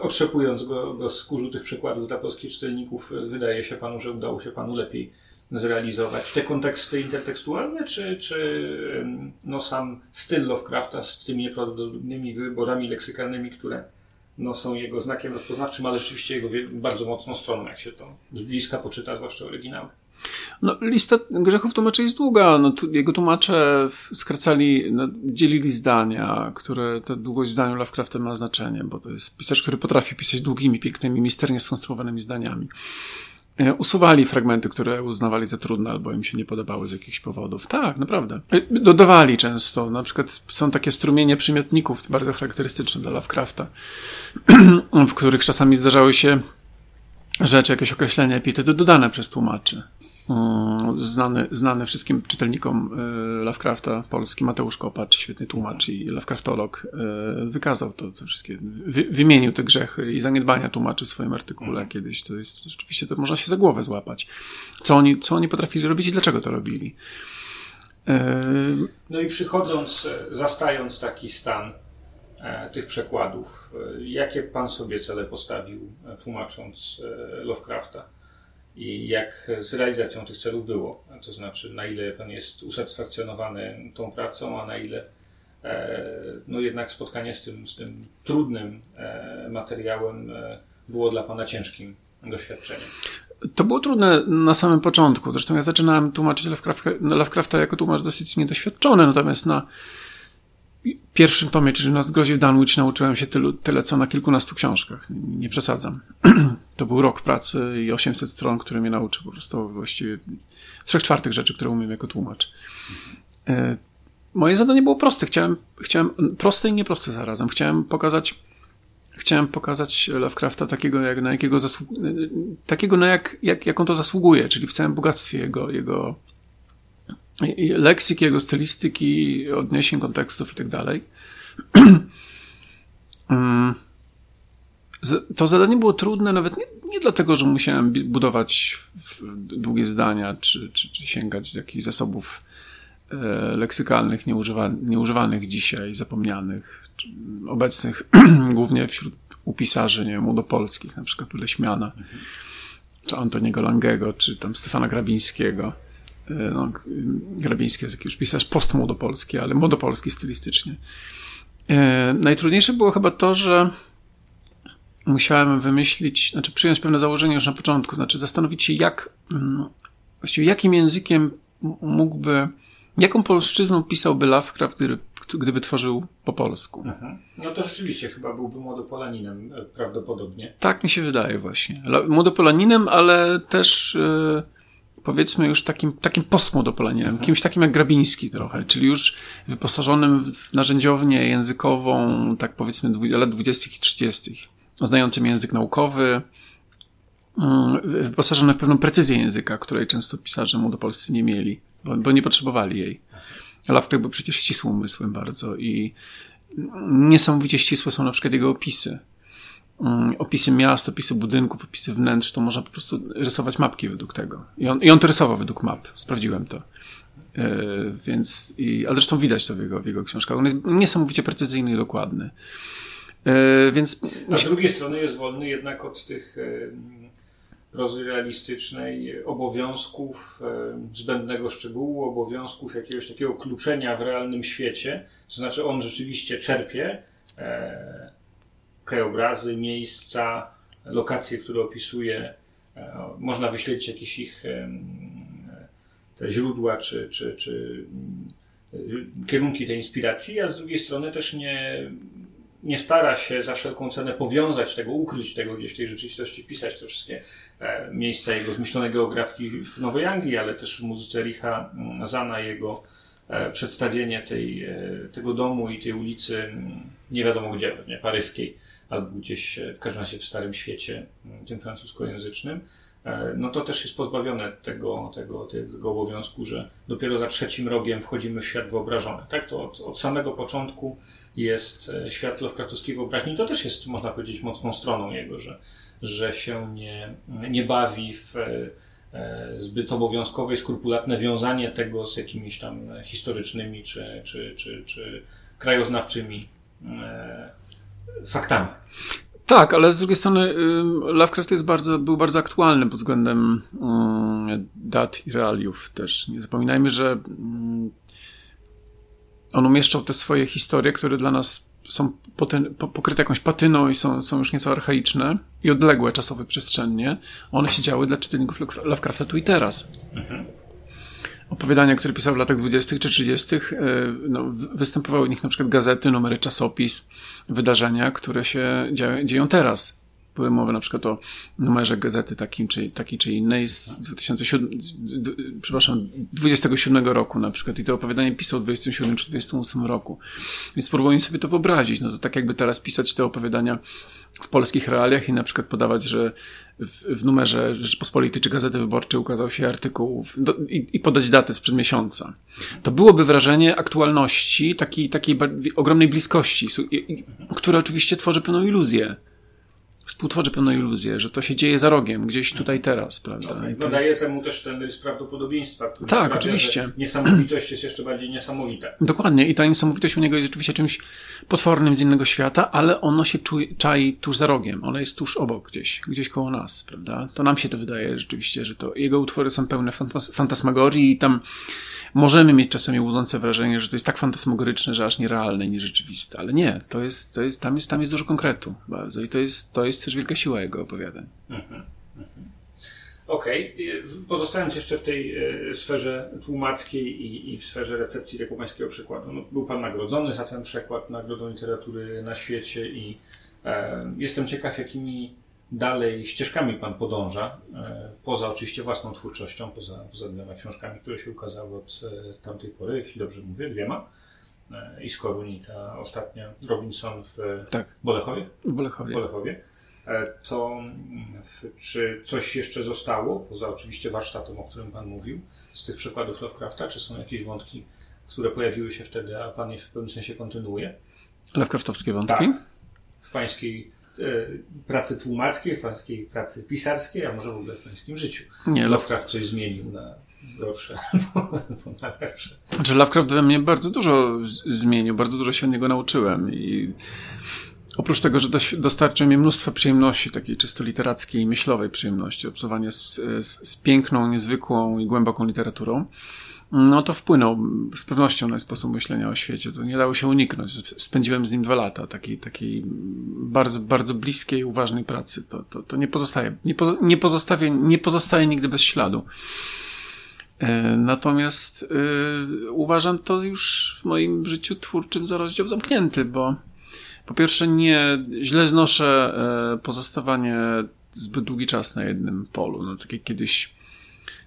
otrzepując go, go z kurzu tych przykładów dla polskich czytelników, wydaje się panu, że udało się panu lepiej zrealizować te konteksty intertekstualne, czy, czy no, sam styl Lovecrafta z tymi nieprawdopodobnymi wyborami leksykalnymi, które no, są jego znakiem rozpoznawczym, ale rzeczywiście jego bardzo mocną stroną, jak się to z bliska poczyta, zwłaszcza oryginały. No, lista grzechów tłumaczy jest długa. No, tu, jego tłumacze skracali, no, dzielili zdania, które ta długość zdania Lovecrafta ma znaczenie, bo to jest pisarz, który potrafi pisać długimi, pięknymi, misternie skonstruowanymi zdaniami. E, usuwali fragmenty, które uznawali za trudne albo im się nie podobały z jakichś powodów. Tak, naprawdę. E, dodawali często. Na przykład są takie strumienie przymiotników bardzo charakterystyczne dla Lovecrafta, w których czasami zdarzały się rzeczy, jakieś określenia, epitety dodane przez tłumaczy. Mm, znany, znany wszystkim czytelnikom y, Lovecrafta, polski Mateusz Kopacz, świetny tłumacz i Lovecraftolog, y, wykazał to, to wszystkie, wy, wymienił te grzechy i zaniedbania tłumaczy w swoim artykule mhm. kiedyś. To jest rzeczywiście, to można się za głowę złapać. Co oni, co oni potrafili robić i dlaczego to robili. No i przychodząc, zastając taki stan tych przekładów, jakie pan sobie cele postawił, tłumacząc Lovecrafta? I jak z realizacją tych celów było? To znaczy, na ile pan jest usatysfakcjonowany tą pracą, a na ile no jednak spotkanie z tym, z tym trudnym materiałem było dla pana ciężkim doświadczeniem? To było trudne na samym początku. Zresztą ja zaczynałem tłumaczyć Lovecrafta, Lovecrafta jako tłumacz dosyć niedoświadczony, natomiast na pierwszym tomie, czyli na zgrozie Danwich, nauczyłem się tylu, tyle, co na kilkunastu książkach. Nie, przesadzam. to był rok pracy i 800 stron, które mnie nauczył po prostu właściwie trzech czwartych rzeczy, które umiem jako tłumacz. E, moje zadanie było proste. Chciałem, chciałem proste i nieproste zarazem. Chciałem pokazać chciałem pokazać Lovecrafta takiego, jak, na jakiego zasłu- takiego na jak, jak, jak on to zasługuje, czyli w całym bogactwie jego, jego leksyk, jego stylistyki, odniesień, kontekstów i tak dalej. Mm. To zadanie było trudne nawet nie, nie dlatego, że musiałem budować długie zdania, czy, czy, czy sięgać do jakichś zasobów e, leksykalnych, nieużywa, nieużywanych dzisiaj, zapomnianych, obecnych głównie wśród upisarzy, nie wiem, młodopolskich, na przykład Leśmiana, mhm. czy Antoniego Langego, czy tam Stefana Grabińskiego. E, no, Grabiński jest jakiś pisarz postmłodopolski, ale młodopolski stylistycznie. E, najtrudniejsze było chyba to, że musiałem wymyślić, znaczy przyjąć pewne założenie już na początku, znaczy zastanowić się, jak, mm, właściwie jakim językiem mógłby, jaką polszczyzną pisałby Lovecraft, gdyby, gdyby tworzył po polsku. Mhm. No to rzeczywiście chyba byłby młodopolaninem e, prawdopodobnie. Tak mi się wydaje właśnie. Młodopolaninem, ale też yy, powiedzmy już takim, takim postmłodopolaninem, mhm. kimś takim jak Grabiński trochę, czyli już wyposażonym w narzędziownię językową, tak powiedzmy lat 20. i 30 znającym język naukowy, mm, wyposażony w pewną precyzję języka, której często pisarze młodopolscy nie mieli, bo, bo nie potrzebowali jej. Lovecraft był przecież ścisłym umysłem bardzo i niesamowicie ścisłe są na przykład jego opisy. Mm, opisy miast, opisy budynków, opisy wnętrz, to można po prostu rysować mapki według tego. I on, i on to rysował według map, sprawdziłem to. Yy, więc, i, ale zresztą widać to w jego, w jego książkach. On jest niesamowicie precyzyjny i dokładny. E, więc... A z drugiej strony jest wolny jednak od tych prozy realistycznej, obowiązków zbędnego szczegółu, obowiązków jakiegoś takiego kluczenia w realnym świecie. To znaczy on rzeczywiście czerpie e, krajobrazy, miejsca, lokacje, które opisuje. E, można wyśledzić jakieś ich te źródła czy, czy, czy kierunki tej inspiracji, a z drugiej strony też nie nie stara się za wszelką cenę powiązać tego, ukryć tego gdzieś w tej rzeczywistości, pisać te wszystkie e, miejsca jego zmyślonej geografii w Nowej Anglii, ale też w muzyce Richa mm, Zana jego e, przedstawienie tej, e, tego domu i tej ulicy mm, nie wiadomo gdzie, pewnie paryskiej albo gdzieś w każdym razie w Starym Świecie, mm, tym francuskojęzycznym, no to też jest pozbawione tego, tego, tego obowiązku, że dopiero za trzecim rogiem wchodzimy w świat wyobrażony. Tak, to od, od samego początku jest e, świat Lovecraftowskiej wyobraźni. To też jest, można powiedzieć, mocną stroną jego, że, że się nie, nie bawi w e, e, zbyt obowiązkowe i skrupulatne wiązanie tego z jakimiś tam historycznymi czy, czy, czy, czy krajoznawczymi faktami. Tak, ale z drugiej strony Lovecraft jest bardzo, był bardzo aktualny pod względem dat i realiów też. Nie zapominajmy, że on umieszczał te swoje historie, które dla nas są pokryte jakąś patyną i są, są już nieco archaiczne i odległe czasowo przestrzennie. One się działy dla czytelników Lovecrafta tu i teraz. Mhm. Opowiadania, które pisał w latach 20. czy 30., e, no, występowały w nich na przykład gazety, numery czasopis, wydarzenia, które się dzieją teraz były mowy na przykład o numerze gazety takim czy, takiej czy innej z 2007, przepraszam, 27 roku na przykład i to opowiadanie pisał w 27 czy 28 roku. Więc spróbujmy sobie to wyobrazić. No to tak jakby teraz pisać te opowiadania w polskich realiach i na przykład podawać, że w, w numerze Rzeczpospolitej czy Gazety Wyborczej ukazał się artykuł do, i, i, podać datę sprzed miesiąca. To byłoby wrażenie aktualności, takiej, takiej ogromnej bliskości, które oczywiście tworzy pewną iluzję współtworzy pewną iluzję, że to się dzieje za rogiem, gdzieś tutaj teraz, prawda? No, to dodaje jest- temu też ten rys prawdopodobieństwa, który Tak, sprawia, oczywiście. że niesamowitość jest jeszcze bardziej niesamowita. Dokładnie. I ta niesamowitość u niego jest rzeczywiście czymś potwornym z innego świata, ale ono się czuje, czai tuż za rogiem. Ono jest tuż obok gdzieś, gdzieś koło nas, prawda? To nam się to wydaje rzeczywiście, że to jego utwory są pełne fantas- fantasmagorii i tam możemy mieć czasami łudzące wrażenie, że to jest tak fantasmagoryczne, że aż nierealne i nierzeczywiste. Ale nie, to jest, to jest, tam jest, tam jest dużo konkretu bardzo i to jest, to jest też wielka siła jego opowiadań. Okej, y, pozostając jeszcze w tej e, sferze tłumackiej i, i w sferze recepcji tego pańskiego przekładu. No, był pan nagrodzony za ten przekład Nagrodą Literatury na świecie i e, jestem ciekaw, jakimi dalej ścieżkami pan podąża, e, poza oczywiście własną twórczością, poza, poza dwiema książkami, które się ukazały od e, tamtej pory, jeśli dobrze mówię, dwiema. E, I z Koruni, ta ostatnia, Robinson w Tak. Bolechowie. W Bolechowie. Bolechowie, to mm, czy coś jeszcze zostało, poza oczywiście warsztatem, o którym Pan mówił, z tych przykładów Lovecrafta, czy są jakieś wątki, które pojawiły się wtedy, a Pan je w pewnym sensie kontynuuje? Lovecraftowskie wątki. Tak. W Pańskiej e, pracy tłumackiej, w Pańskiej pracy pisarskiej, a może w ogóle w Pańskim życiu? Nie, Love, Lovecraft coś zmienił na gorsze, albo na lepsze. Znaczy Lovecraft we mnie bardzo dużo zmienił, bardzo dużo się od niego nauczyłem i oprócz tego, że dostarczył mi mnóstwo przyjemności, takiej czysto literackiej myślowej przyjemności, obcowania z, z, z piękną, niezwykłą i głęboką literaturą, no to wpłynął z pewnością na sposób myślenia o świecie. To nie dało się uniknąć. Sp- Spędziłem z nim dwa lata takiej, takiej bardzo, bardzo bliskiej, uważnej pracy. To, to, to nie pozostaje, nie, pozo, nie, pozostawia, nie pozostaje nigdy bez śladu. E, Natomiast y, uważam to już w moim życiu twórczym za rozdział zamknięty, bo po pierwsze nie źle znoszę e, pozostawanie zbyt długi czas na jednym polu. No, tak jak kiedyś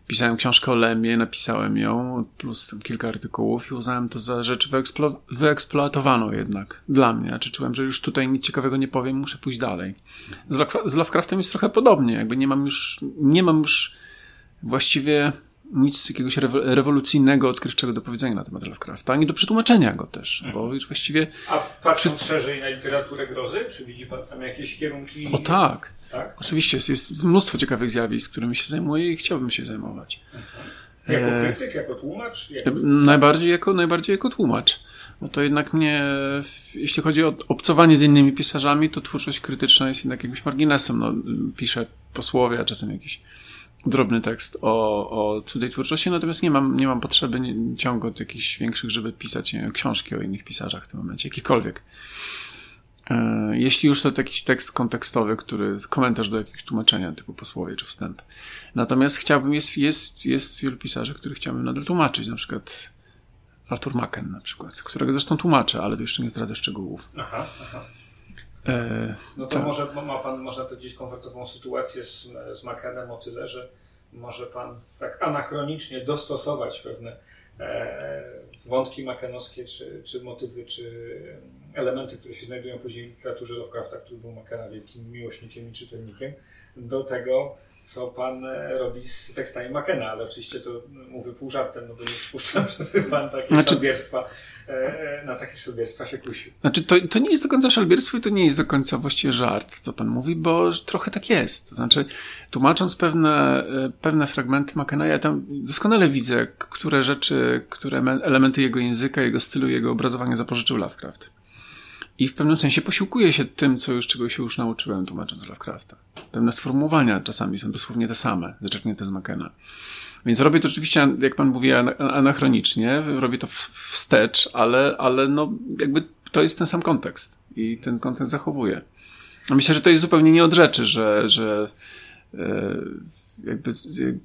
pisałem książkę o Lemie, napisałem ją, plus tam kilka artykułów i uznałem to za rzecz wyeksplo- wyeksploatowaną jednak dla mnie. Znaczy czułem, że już tutaj nic ciekawego nie powiem, muszę pójść dalej. Z, Lovecra- z Lovecraftem jest trochę podobnie, jakby nie mam już, nie mam już właściwie nic jakiegoś rewo- rewolucyjnego, odkrywczego do powiedzenia na temat Lovecrafta, ani do przetłumaczenia go też, bo już właściwie, A patrząc Wszystko- szerzej na literaturę grozy, czy widzi Pan tam jakieś kierunki? o tak, Tak? oczywiście jest, jest mnóstwo ciekawych zjawisk, którymi się zajmuję i chciałbym się zajmować. Jako E, krytyk, jako tłumacz? Jako... Najbardziej jako, najbardziej jako tłumacz. Bo to jednak mnie, jeśli chodzi o obcowanie z innymi pisarzami, to twórczość krytyczna jest jednak jakimś marginesem. No, piszę posłowie, a czasem jakiś drobny tekst o, o cudzej twórczości, natomiast nie mam, nie mam potrzeby nie, ciągu jakichś większych, żeby pisać nie, książki o innych pisarzach w tym momencie, jakikolwiek. E, Jeśli już to jakiś tekst kontekstowy, który, komentarz do jakiegoś tłumaczenia, typu posłowie czy wstęp. Natomiast chciałbym, jest, jest, jest wielu pisarzy, których chciałbym nadal tłumaczyć, na przykład Arthur Machen na przykład, którego zresztą tłumaczę, ale to jeszcze nie zdradzę szczegółów. Aha, aha. E, No to Tak. może ma pan, można powiedzieć, komfortową sytuację z, z Macanem o tyle, że może pan tak anachronicznie dostosować pewne e, wątki makanowskie, czy, czy motywy, czy elementy, które się znajdują później w literaturze Lovecrafta, który był Macana wielkim miłośnikiem i czytelnikiem, do tego, co pan e, robi z tekstami Macana, ale oczywiście to mówię pół żartem, no bo nie przypuszczam, żeby pan takie Znaczy- na takie szalbierstwa się kusił. Znaczy, to, to nie jest do końca szalbierstwo i to nie jest do końca właściwie żart, co pan mówi, bo trochę tak jest. Znaczy, tłumacząc pewne, e, pewne fragmenty Makena, ja tam doskonale widzę, które rzeczy, które me- elementy jego języka, jego stylu, jego obrazowania zapożyczył Lovecraft. I w pewnym sensie posiłkuję się tym, co już, czego się już nauczyłem tłumacząc Lovecrafta. Pewne sformułowania czasami są dosłownie te same, zaczerpnięte z Makena. Więc robię to oczywiście, jak pan mówi, ana- anachronicznie, robię to wstecz, ale, ale no, jakby to jest ten sam kontekst i ten kontekst zachowuję. Myślę, że to jest zupełnie nie od rzeczy, że, że e, jakby,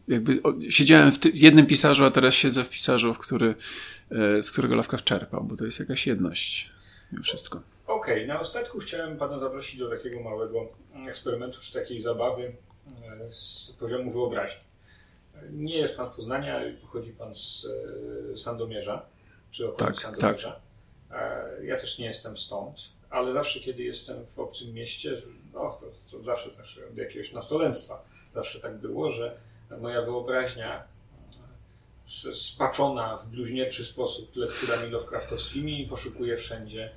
jakby siedziałem w jednym pisarzu, a teraz siedzę w pisarzu, w który, e, z którego Lovecraft czerpał, bo to jest jakaś jedność. Mimo wszystko. Okej, na ostatku chciałem Pana zaprosić do takiego małego eksperymentu, czy takiej zabawy e, z poziomu wyobraźni. Nie jest Pan z Poznania, pochodzi Pan z e, Sandomierza, czy okolic Tak, Sandomierza. E, Ja też nie jestem stąd, ale zawsze, kiedy jestem w obcym mieście, no to, to zawsze, zawsze od jakiegoś nastolenstwa zawsze tak było, że moja wyobraźnia s- spaczona w bluźnierczy sposób lekturami Lovecraftowskimi poszukuje wszędzie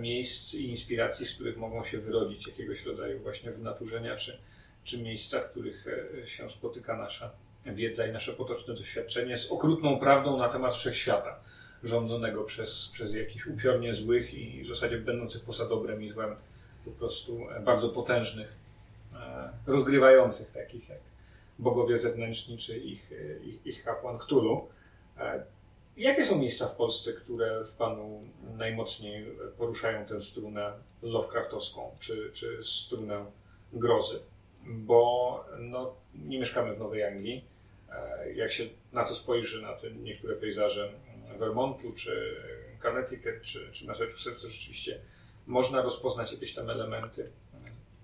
miejsc i inspiracji, z których mogą się wyrodzić jakiegoś rodzaju właśnie wynaturzenia, czy, czy miejsca, w których się spotyka nasza wiedza i nasze potoczne doświadczenie z okrutną prawdą na temat wszechświata, rządzonego przez, przez jakichś upiornie złych i w zasadzie będących poza dobrem i złem, po prostu bardzo potężnych, rozgrywających takich jak bogowie zewnętrzni czy ich, ich, ich kapłan Cthulhu. Jakie są miejsca w Polsce, które w Panu najmocniej poruszają tę strunę Lovecraftowską, czy, czy strunę grozy? Bo no, nie mieszkamy w Nowej Anglii. E, jak się na to spojrzy, na te niektóre pejzaże Vermontu, czy Connecticut, czy, czy Massachusetts, to rzeczywiście można rozpoznać jakieś tam elementy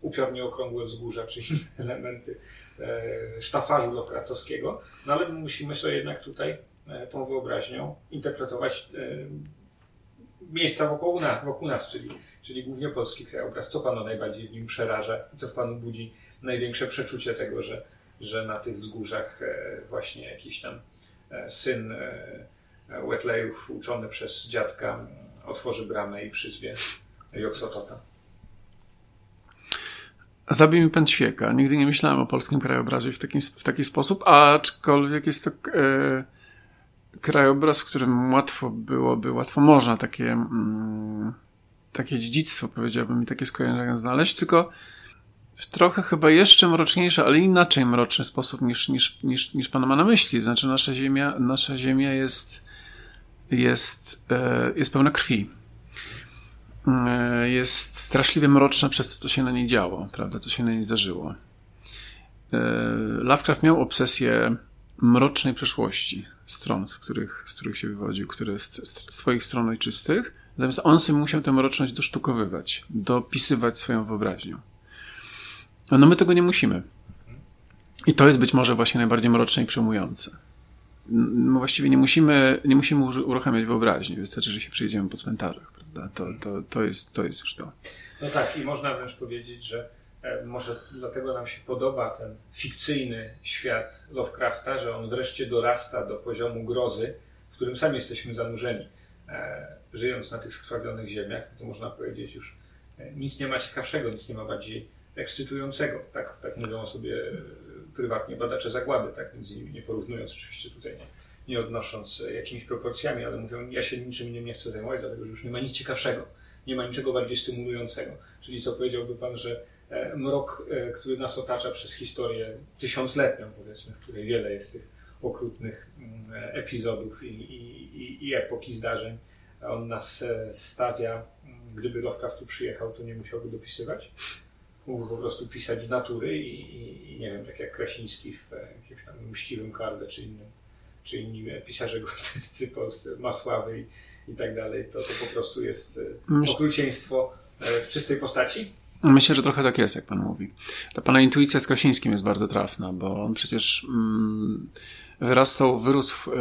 upiornie okrągłe wzgórza, czy inne elementy e, sztafarzu Lovecraftowskiego, no ale musimy sobie jednak tutaj E, tą wyobraźnią interpretować miejsca wokół nas, wokół nas czyli, czyli głównie polski krajobraz. Co Pana najbardziej w nim przeraża? Co w Panu budzi największe przeczucie tego, że, że na tych wzgórzach e, właśnie jakiś tam syn Wetleyów uczony przez dziadka otworzy bramę i przyzwie Joksotota? Zabij mi pan ćwieka. Nigdy nie myślałem o polskim krajobrazie w taki, w taki sposób, aczkolwiek jest to... E krajobraz, w którym łatwo byłoby, łatwo można takie, mm, takie dziedzictwo, powiedziałbym, i takie skojarzenia znaleźć, tylko w trochę chyba jeszcze mroczniejszy, ale inaczej mroczny sposób niż, niż, niż, niż pan ma na myśli. Znaczy nasza ziemia, nasza ziemia jest, jest, e, jest pełna krwi. E, jest straszliwie mroczna przez to, co się na niej działo, prawda, co się na niej zdarzyło. E, Lovecraft miał obsesję mrocznej przeszłości stron, z których, z których się wywodził, które z, z swoich stron ojczystych. Natomiast on sobie musiał tę mroczność dosztukowywać, dopisywać swoją wyobraźnią. No my tego nie musimy. I to jest być może właśnie najbardziej mroczne i przejmujące. No właściwie nie musimy, nie musimy uruchamiać wyobraźni, wystarczy, że się przyjedziemy po cmentarzach, prawda? To, to, to, jest, to jest już to. No tak, i można wręcz powiedzieć, że E, może dlatego nam się podoba ten fikcyjny świat Lovecrafta, że on wreszcie dorasta do poziomu grozy, w którym sami jesteśmy zanurzeni. E, żyjąc na tych skrwawionych ziemiach, to można powiedzieć już e, nic nie ma ciekawszego, nic nie ma bardziej ekscytującego. Tak, tak mówią sobie prywatnie badacze zagłady, tak między innymi nie porównując oczywiście tutaj nie, nie odnosząc jakimiś proporcjami, ale mówią, ja się niczym nie chcę zajmować, dlatego że już nie ma nic ciekawszego, nie ma niczego bardziej stymulującego. Czyli co powiedziałby Pan, że E, mrok, e, który nas otacza przez historię tysiącletnią, powiedzmy, w której wiele jest tych okrutnych mm, epizodów i, i, i epoki zdarzeń. On nas e, stawia, mm, gdyby Lovecraft tu przyjechał, to nie musiałby dopisywać. Mógłby po prostu pisać z natury i, i nie wiem, tak jak Krasiński w jakimś tam mściwym kardę czy innym, czy inni pisarze gotyccy polscy, Masławy i, i tak dalej, to, to po prostu jest okrucieństwo w czystej postaci. Myślę, że trochę tak jest, jak pan mówi. Ta pana intuicja z Krasińskim jest bardzo trafna, bo on przecież mm, wyrastał, wyrósł, e,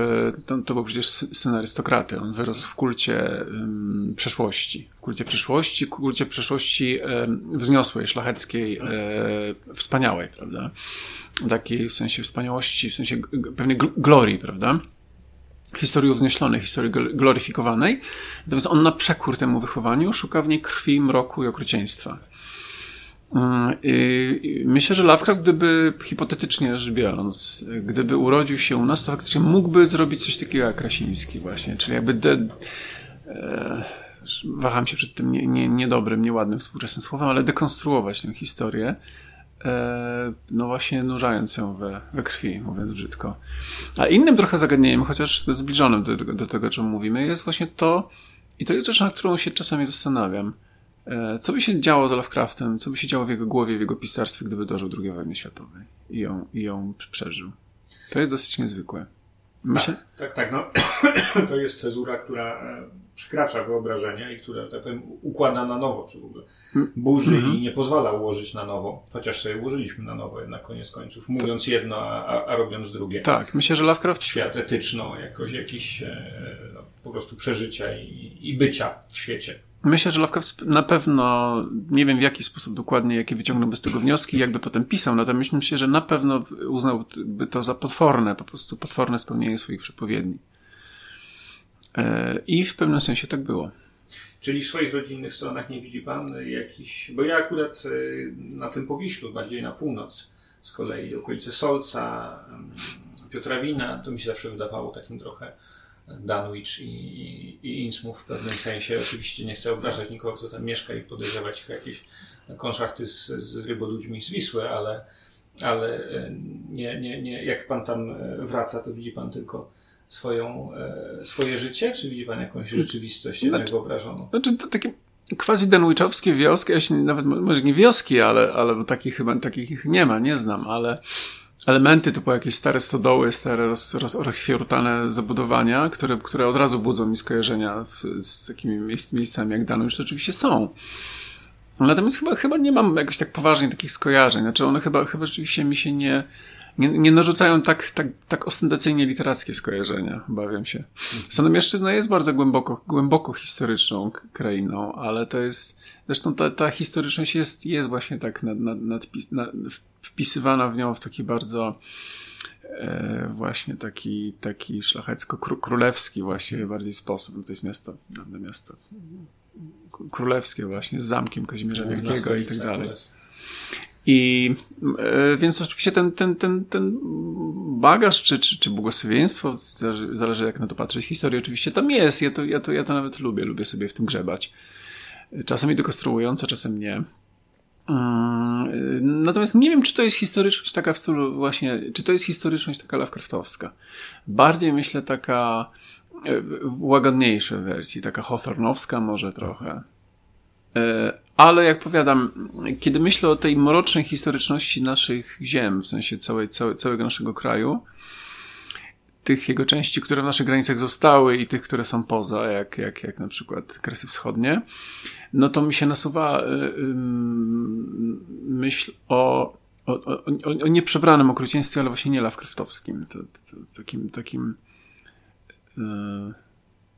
to, to, był przecież syn arystokraty, on wyrósł w kulcie mm, przeszłości. W kulcie przyszłości, kulcie przeszłości e, wzniosłej, szlacheckiej, e, wspaniałej, prawda? Takiej w sensie wspaniałości, w sensie pewnej glorii, prawda? historii uwznieślonej, historii gloryfikowanej. Natomiast on na przekór temu wychowaniu szuka w niej krwi, mroku i okrucieństwa. Mm, myślę, że Lovecraft, gdyby hipotetycznie rzecz biorąc, gdyby urodził się u nas, to faktycznie mógłby zrobić coś takiego jak Krasiński właśnie, czyli jakby de, e, waham się przed tym nie, nie, niedobrym, nieładnym współczesnym słowem, ale dekonstruować tę historię, e, no właśnie nurzając ją we, we krwi, mówiąc brzydko. A innym trochę zagadnieniem, chociaż zbliżonym do, do, tego, o czym mówimy, jest właśnie to, i to jest rzecz, nad którą się czasami zastanawiam, co by się działo z Lovecraftem, co by się działo w jego głowie, w jego pisarstwie, gdyby dożył II wojny światowej i ją, i ją przeżył? To jest dosyć niezwykłe. Myślę... Tak, tak, tak. No, to jest cezura, która e, przekracza wyobrażenia i która, tak powiem, układa na nowo, czy w ogóle mm. burzy mm -hmm. i mhm. nie pozwala ułożyć na nowo, chociaż sobie ułożyliśmy na nowo jednak koniec końców, mówiąc jedno, a, a robiąc drugie. Tak, myślę, że Lovecraft... Świat etyczno, jakoś jakiś e, no, po prostu przeżycia i, i bycia w świecie. Myślę, że Lovecraft na pewno, nie wiem w jaki sposób dokładnie, jakie wyciągnąłby z tego wnioski, jakby potem pisał, natomiast myślę, że na pewno uznałby to za potworne, po prostu potworne spełnienie swoich przepowiedni. E, I w pewnym sensie tak było. Czyli w swoich rodzinnych stronach nie widzi Pan jakiś... Bo ja akurat na tym Powiślu, bardziej na północ, z kolei okolice Solca, Piotrawina, to mi się zawsze wydawało takim trochę Danwich i, i Innsmouth w pewnym sensie. Oczywiście nie chcę obrażać nikogo, kto tam mieszka i podejrzewać ich jakieś konszachty z, z ryboludźmi z Wisły, ale, ale e, nie, nie, nie, jak pan tam e, wraca, to widzi pan tylko swoją, e, swoje życie, czy widzi pan jakąś rzeczywistość znaczy, jednak wyobrażoną? Znaczy, to takie quasi danwichowskie wioski, ja się nawet, może nie wioski, ale, ale takich chyba takich nie ma, nie znam, ale elementy typu jakieś stare stodoły, stare roz, roz, rozchwierutane zabudowania, które, które od razu budzą mi skojarzenia w, z takimi miejsc, miejscami jak Danu, już oczywiście są. Natomiast chyba, chyba nie mam jakoś tak poważnie takich skojarzeń. Znaczy one chyba, chyba rzeczywiście mi się nie, nie, nie narzucają tak, tak, tak ostentacyjnie literackie skojarzenia, obawiam się. Sandomierszczyzna jest bardzo głęboko, głęboko historyczną krainą, ale to jest, zresztą ta, ta historyczność jest, jest właśnie tak nad, nad, nad, nad, wpisywana w nią w taki bardzo e, właśnie taki, taki szlachecko-królewski właściwie bardziej sposób. No to jest miasto, dawne miasto królewskie właśnie, z zamkiem Kazimierza Wielkiego i tak dalej. I e, więc oczywiście ten, ten, ten, ten bagaż, czy, czy, czy błogosławieństwo, zależy, zależy jak na to patrzeć, historii oczywiście tam jest. Ja to, ja, to, ja to nawet lubię, lubię sobie w tym grzebać. Czasami dekonstruujące, czasem nie. Mm, natomiast nie wiem, czy to jest historyczność taka w stylu właśnie, czy to jest historyczność taka Lovecraftowska. Bardziej myślę taka e, w łagodniejszej wersji, taka Hawthornowska może trochę. E, ale jak powiadam, kiedy myślę o tej mrocznej historyczności naszych ziem, w sensie całej, całe, całego naszego kraju, tych jego części, które w naszych granicach zostały i tych, które są poza, jak, jak, jak na przykład Kresy Wschodnie, no to mi się nasuwa y, y, myśl o, o, o, o nieprzebranym okrucieństwie, ale właśnie nie Lovecraftowskim, to, to, to takim, takim y,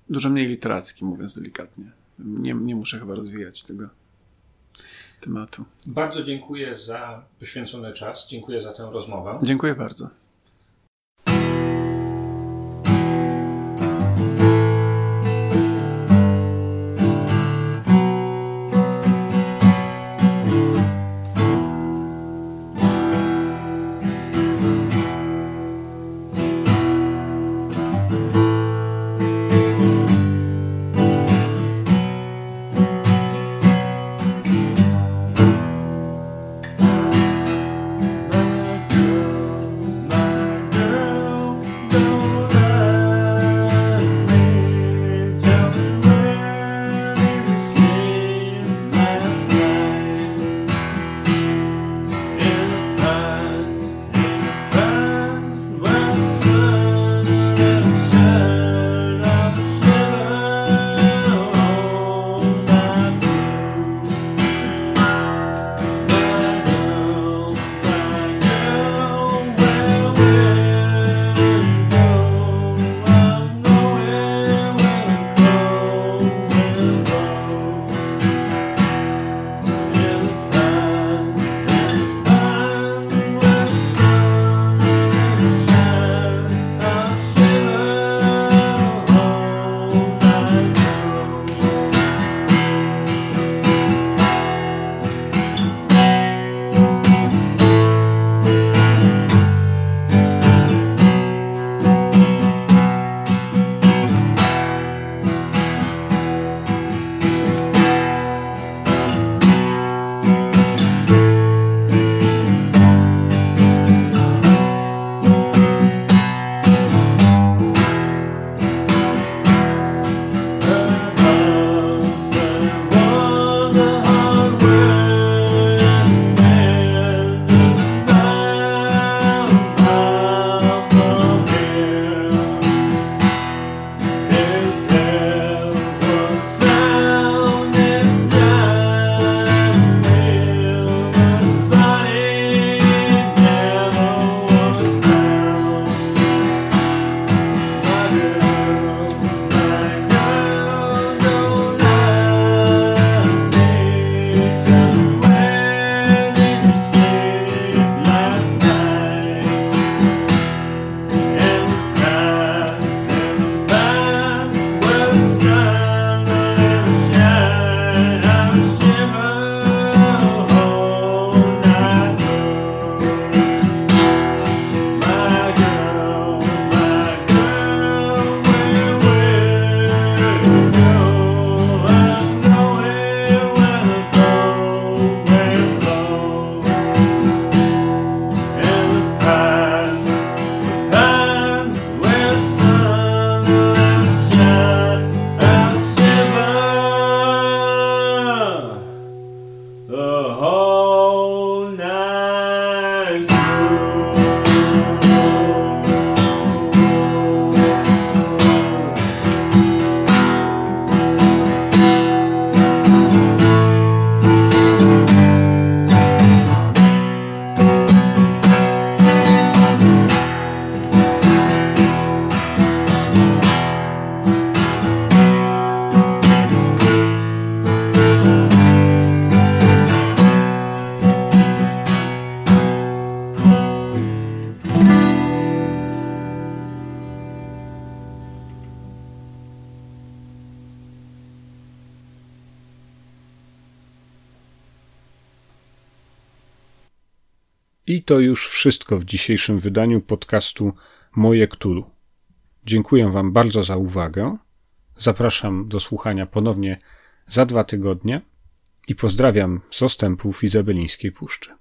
dużo mniej literackim, mówiąc delikatnie. Nie, nie muszę chyba rozwijać tego tematu. Bardzo dziękuję za poświęcony czas. Dziękuję za tę rozmowę. Dziękuję bardzo. To już wszystko w dzisiejszym wydaniu podcastu Moje Ktulu. Dziękuję Wam bardzo za uwagę. Zapraszam do słuchania ponownie za dwa tygodnie i pozdrawiam z ostępów Izabelińskiej Puszczy.